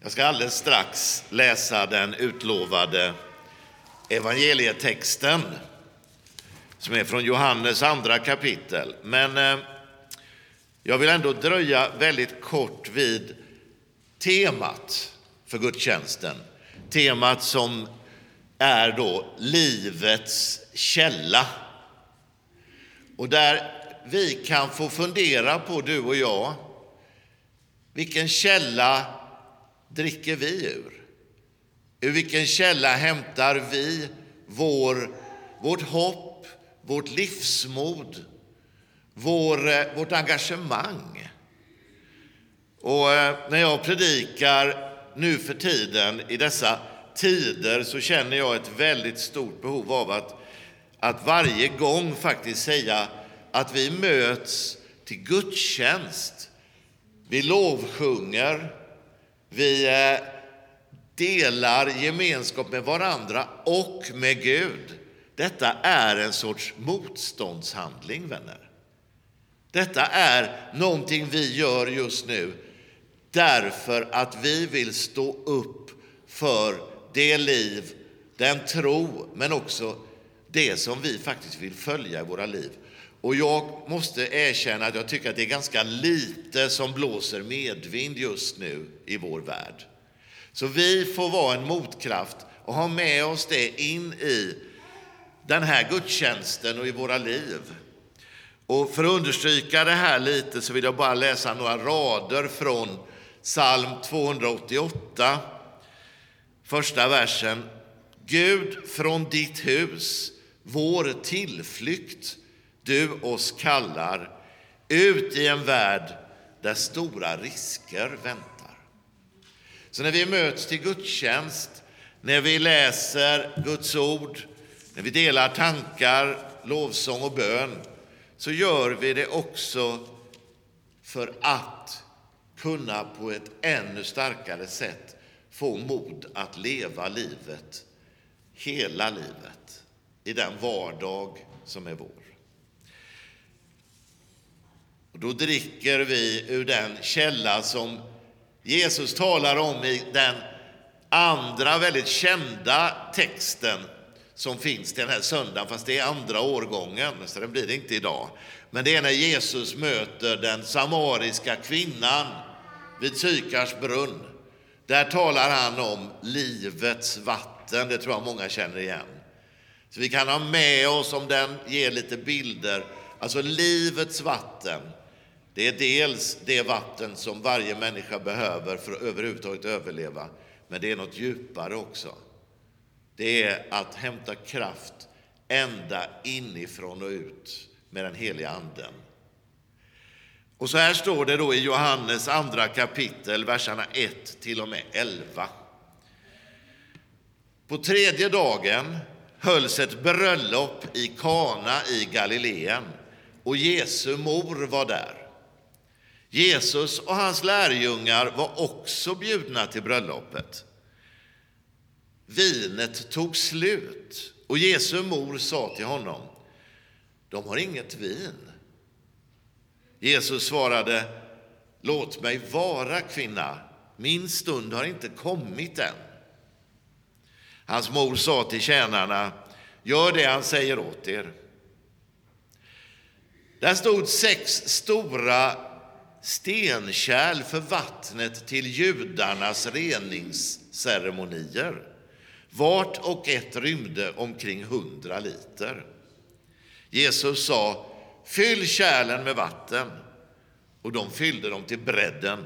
Jag ska alldeles strax läsa den utlovade evangelietexten som är från Johannes andra kapitel. Men eh, jag vill ändå dröja väldigt kort vid temat för gudstjänsten. Temat som är då livets källa. Och där vi kan få fundera på, du och jag, vilken källa dricker vi ur? Ur vilken källa hämtar vi vår, vårt hopp, vårt livsmod, vår, eh, vårt engagemang? Och eh, när jag predikar nu för tiden, i dessa tider, så känner jag ett väldigt stort behov av att, att varje gång faktiskt säga att vi möts till gudstjänst. Vi lovsjunger, vi eh, delar gemenskap med varandra och med Gud. Detta är en sorts motståndshandling, vänner. Detta är någonting vi gör just nu därför att vi vill stå upp för det liv, den tro, men också det som vi faktiskt vill följa i våra liv. Och jag måste erkänna att jag tycker att det är ganska lite som blåser medvind just nu i vår värld. Så vi får vara en motkraft och ha med oss det in i den här gudstjänsten och i våra liv. Och för att understryka det här lite så vill jag bara läsa några rader från psalm 288, första versen. Gud, från ditt hus, vår tillflykt, du oss kallar ut i en värld där stora risker väntar. Så när vi möts till gudstjänst, när vi läser Guds ord, när vi delar tankar, lovsång och bön, så gör vi det också för att kunna på ett ännu starkare sätt få mod att leva livet, hela livet, i den vardag som är vår. Och då dricker vi ur den källa som Jesus talar om i den andra väldigt kända texten som finns till den här söndagen, fast det är andra årgången, så det blir det inte idag. Men det är när Jesus möter den samariska kvinnan vid Sykars brunn. Där talar han om livets vatten, det tror jag många känner igen. Så vi kan ha med oss, om den ger lite bilder, alltså livets vatten. Det är dels det vatten som varje människa behöver för att överhuvudtaget överleva, men det är något djupare också. Det är att hämta kraft ända inifrån och ut med den heliga Anden. Och så här står det då i Johannes andra kapitel, verserna 1 till och med 11. På tredje dagen hölls ett bröllop i Kana i Galileen och Jesu mor var där. Jesus och hans lärjungar var också bjudna till bröllopet. Vinet tog slut och Jesu mor sa till honom, de har inget vin. Jesus svarade, låt mig vara kvinna, min stund har inte kommit än. Hans mor sa till tjänarna, gör det han säger åt er. Där stod sex stora stenkärl för vattnet till judarnas reningsceremonier. Vart och ett rymde omkring hundra liter. Jesus sa, fyll kärlen med vatten. Och de fyllde dem till bredden.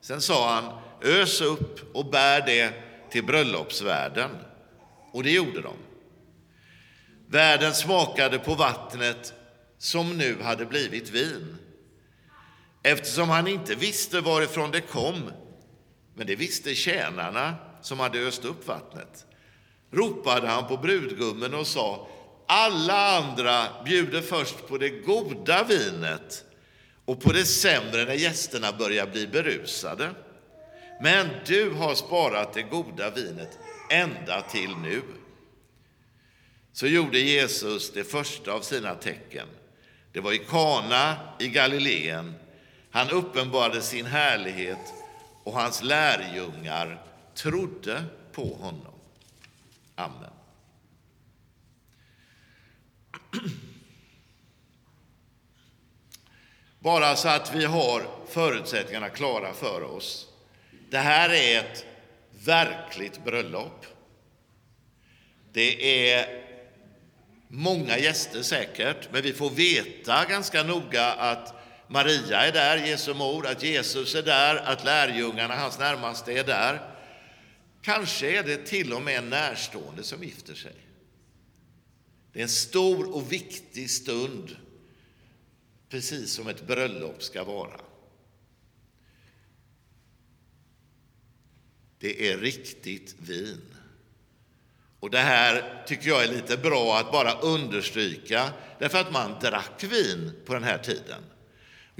Sen sa han, ös upp och bär det till bröllopsvärden. Och det gjorde de. Värden smakade på vattnet som nu hade blivit vin eftersom han inte visste varifrån det kom, men det visste tjänarna som hade öst upp vattnet, ropade han på brudgummen och sa alla andra bjuder först på det goda vinet och på det sämre när gästerna börjar bli berusade. Men du har sparat det goda vinet ända till nu. Så gjorde Jesus det första av sina tecken. Det var i Kana i Galileen han uppenbarade sin härlighet och hans lärjungar trodde på honom. Amen. Bara så att vi har förutsättningarna klara för oss. Det här är ett verkligt bröllop. Det är många gäster säkert, men vi får veta ganska noga att Maria är där, Jesu mor, att Jesus är där, att lärjungarna, hans närmaste, är där. Kanske är det till och med en närstående som gifter sig. Det är en stor och viktig stund, precis som ett bröllop ska vara. Det är riktigt vin. Och det här tycker jag är lite bra att bara understryka, därför att man drack vin på den här tiden.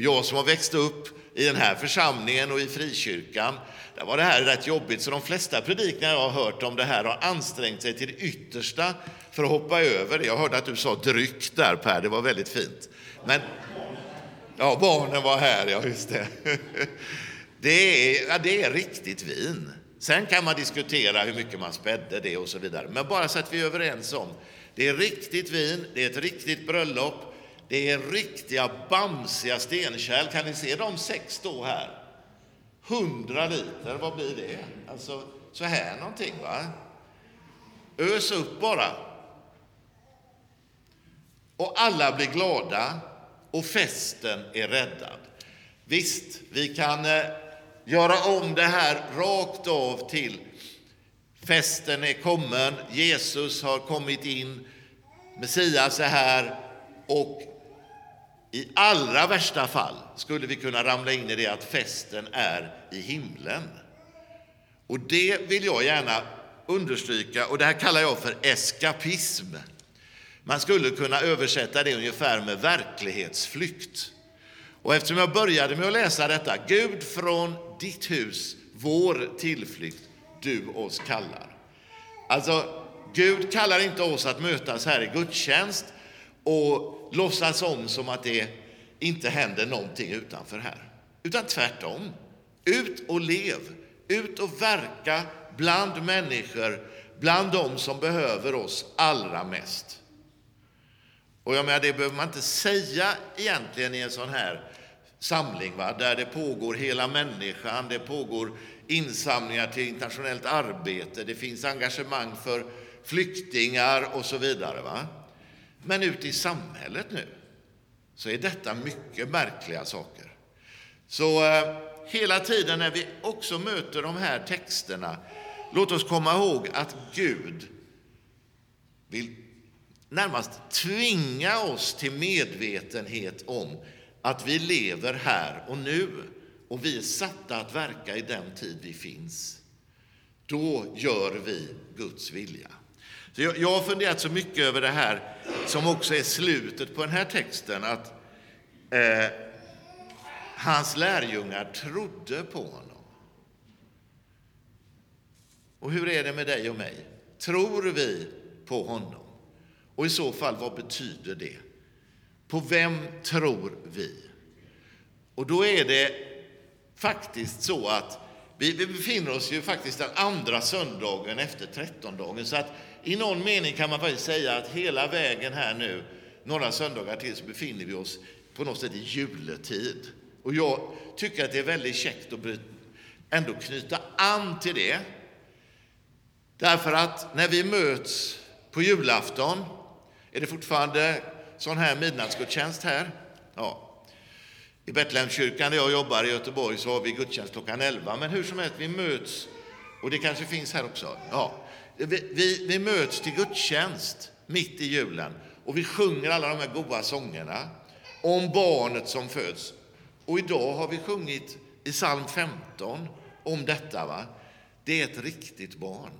Jag som har växt upp i den här församlingen och i frikyrkan, där var det här rätt jobbigt, så de flesta predikningar jag har hört om det här har ansträngt sig till det yttersta för att hoppa över det. Jag hörde att du sa dryck där Per, det var väldigt fint. Men, ja, barnen var här, ja just det. Det är, ja, det är riktigt vin. Sen kan man diskutera hur mycket man spädde det och så vidare. Men bara så att vi är överens om, det är riktigt vin, det är ett riktigt bröllop, det är riktiga bamsiga stenkärl. Kan ni se de sex stå här? Hundra liter, vad blir det? Alltså så här någonting va? Ös upp bara. Och alla blir glada och festen är räddad. Visst, vi kan eh, göra om det här rakt av till festen är kommen, Jesus har kommit in, Messias är här och i allra värsta fall skulle vi kunna ramla in i det att festen är i himlen. Och det vill jag gärna understryka, och det här kallar jag för eskapism. Man skulle kunna översätta det ungefär med verklighetsflykt. Och eftersom jag började med att läsa detta, Gud från ditt hus, vår tillflykt, du oss kallar. Alltså, Gud kallar inte oss att mötas här i gudstjänst och låtsas om som att det inte händer någonting utanför här. Utan tvärtom. Ut och lev, ut och verka bland människor, bland dem som behöver oss allra mest. Och jag menar, det behöver man inte säga egentligen i en sån här samling, va? där det pågår hela människan, det pågår insamlingar till internationellt arbete, det finns engagemang för flyktingar och så vidare. Va? Men ute i samhället nu så är detta mycket märkliga saker. Så eh, hela tiden när vi också möter de här texterna, låt oss komma ihåg att Gud vill närmast tvinga oss till medvetenhet om att vi lever här och nu och vi är satta att verka i den tid vi finns. Då gör vi Guds vilja. Så jag, jag har funderat så mycket över det här som också är slutet på den här texten, att eh, hans lärjungar trodde på honom. Och hur är det med dig och mig? Tror vi på honom? Och i så fall, vad betyder det? På vem tror vi? Och då är det faktiskt så att vi, vi befinner oss ju faktiskt den andra söndagen efter trettondagen. Så att i någon mening kan man faktiskt säga att hela vägen här nu, några söndagar till, så befinner vi oss på något sätt i juletid. Och jag tycker att det är väldigt käckt att ändå knyta an till det. Därför att när vi möts på julafton, är det fortfarande sån här midnattsgudstjänst här? Ja. I Betlehemskyrkan där jag jobbar i Göteborg så har vi gudstjänst klockan 11. Men hur som helst, vi möts, och det kanske finns här också. Ja. Vi, vi, vi möts till gudstjänst mitt i julen och vi sjunger alla de här goda sångerna om barnet som föds. Och idag har vi sjungit i psalm 15 om detta. Va? Det är ett riktigt barn.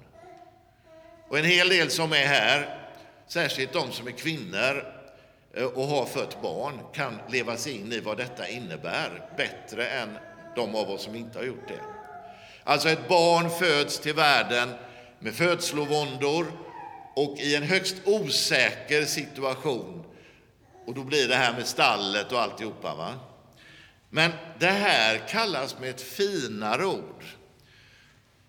Och en hel del som är här, särskilt de som är kvinnor eh, och har fött barn, kan leva sig in i vad detta innebär bättre än de av oss som inte har gjort det. Alltså ett barn föds till världen med födslovåndor och i en högst osäker situation. Och då blir det här med stallet och alltihopa. Va? Men det här kallas med ett finare ord.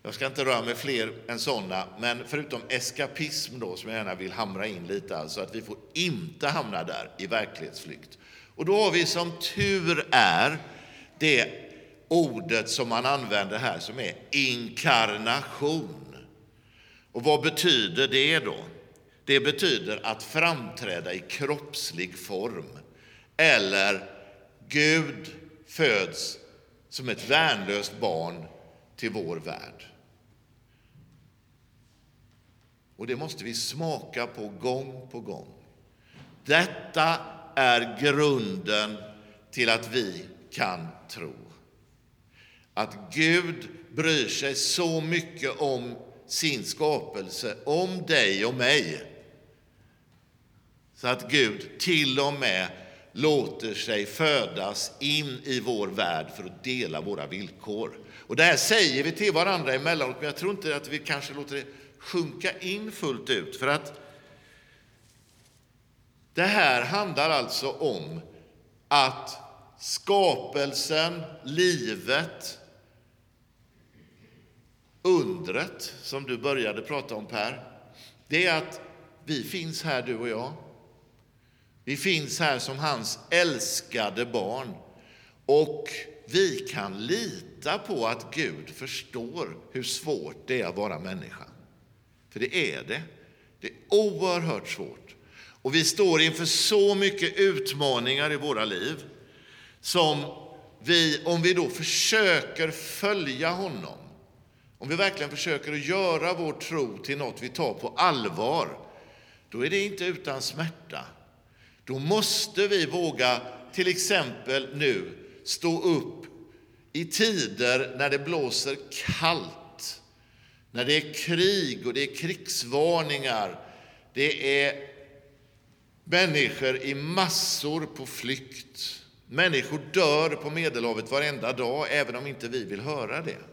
Jag ska inte röra mig fler än sådana, men förutom eskapism då, som jag gärna vill hamra in lite, alltså att vi får inte hamna där i verklighetsflykt. Och då har vi som tur är det ordet som man använder här som är inkarnation. Och vad betyder det då? Det betyder att framträda i kroppslig form. Eller Gud föds som ett värnlöst barn till vår värld. Och det måste vi smaka på gång på gång. Detta är grunden till att vi kan tro. Att Gud bryr sig så mycket om sin skapelse, om dig och mig, så att Gud till och med låter sig födas in i vår värld för att dela våra villkor. Och det här säger vi till varandra emellanåt, men jag tror inte att vi kanske låter det sjunka in fullt ut. För att det här handlar alltså om att skapelsen, livet, undret som du började prata om Per, det är att vi finns här du och jag. Vi finns här som hans älskade barn och vi kan lita på att Gud förstår hur svårt det är att vara människa. För det är det. Det är oerhört svårt. Och vi står inför så mycket utmaningar i våra liv som vi, om vi då försöker följa honom, om vi verkligen försöker att göra vår tro till något vi tar på allvar, då är det inte utan smärta. Då måste vi våga, till exempel nu, stå upp i tider när det blåser kallt, när det är krig och det är krigsvarningar, det är människor i massor på flykt. Människor dör på Medelhavet varenda dag, även om inte vi vill höra det.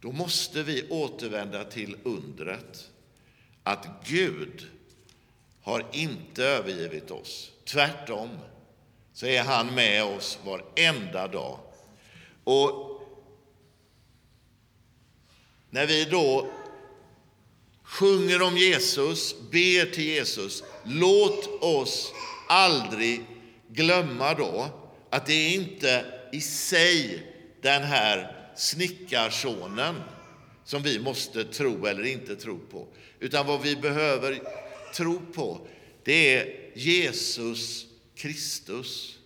Då måste vi återvända till undret att Gud har inte övergivit oss. Tvärtom så är han med oss varenda dag. Och när vi då sjunger om Jesus, ber till Jesus, låt oss aldrig glömma då att det är inte i sig den här snickarsonen som vi måste tro eller inte tro på, utan vad vi behöver tro på, det är Jesus Kristus.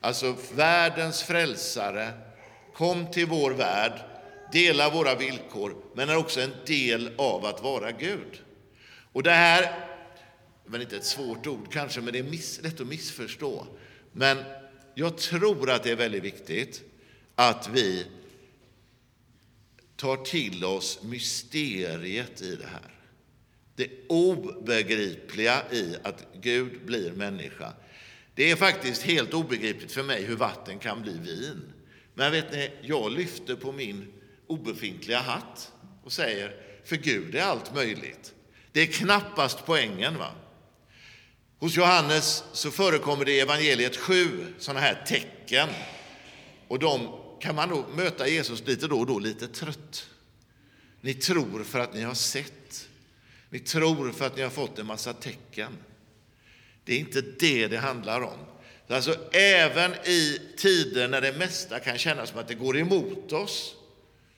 Alltså världens frälsare, kom till vår värld, dela våra villkor, men är också en del av att vara Gud. Och det här, men inte ett svårt ord kanske, men det är miss, lätt att missförstå. Men jag tror att det är väldigt viktigt att vi tar till oss mysteriet i det här. Det obegripliga i att Gud blir människa. Det är faktiskt helt obegripligt för mig hur vatten kan bli vin. Men vet ni, jag lyfter på min obefintliga hatt och säger, för Gud är allt möjligt. Det är knappast poängen. va? Hos Johannes så förekommer det i evangeliet sju sådana här tecken. Och de kan man då möta Jesus lite då och då lite trött. Ni tror för att ni har sett. Ni tror för att ni har fått en massa tecken. Det är inte det det handlar om. Alltså, även i tider när det mesta kan kännas som att det går emot oss,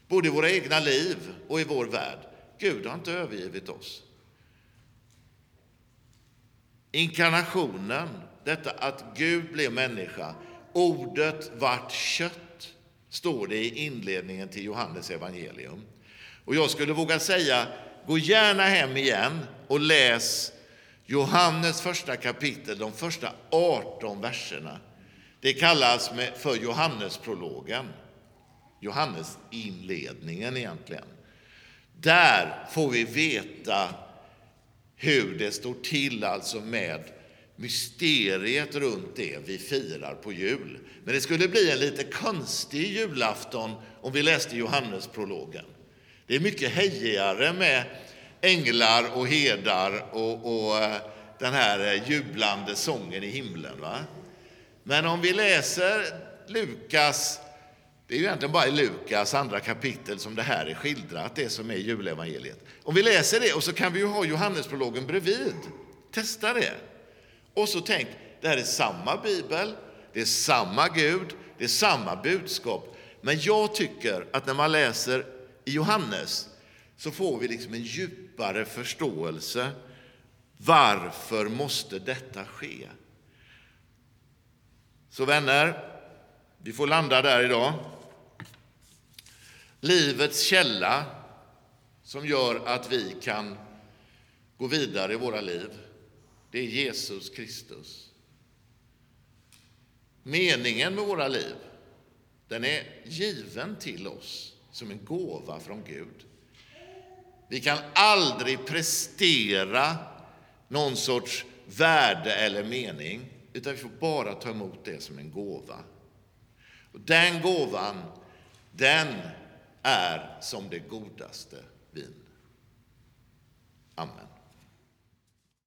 både i våra egna liv och i vår värld, Gud har inte övergivit oss. Inkarnationen, detta att Gud blev människa, ordet vart kött, står det i inledningen till Johannes evangelium. Och jag skulle våga säga, gå gärna hem igen och läs Johannes första kapitel, de första 18 verserna. Det kallas för Johannesprologen, Johannes inledningen egentligen. Där får vi veta hur det står till alltså med mysteriet runt det vi firar på jul. Men det skulle bli en lite konstig julafton om vi läste Johannesprologen. Det är mycket hejigare med änglar och herdar och, och, eh, den här eh, jublande sången i himlen. Va? Men om vi läser Lukas, det är ju egentligen bara i Lukas andra kapitel som det här är skildrat, det som är julevangeliet. Om vi läser det och så kan vi ju ha Johannesprologen bredvid. Testa det. Och så tänk, det här är samma bibel, det är samma Gud, det är samma budskap. Men jag tycker att när man läser i Johannes så får vi liksom en djupare förståelse. Varför måste detta ske? Så vänner, vi får landa där idag. Livets källa som gör att vi kan gå vidare i våra liv, det är Jesus Kristus. Meningen med våra liv, den är given till oss som en gåva från Gud. Vi kan aldrig prestera någon sorts värde eller mening, utan vi får bara ta emot det som en gåva. Och den gåvan, den är som det godaste vin. Amen.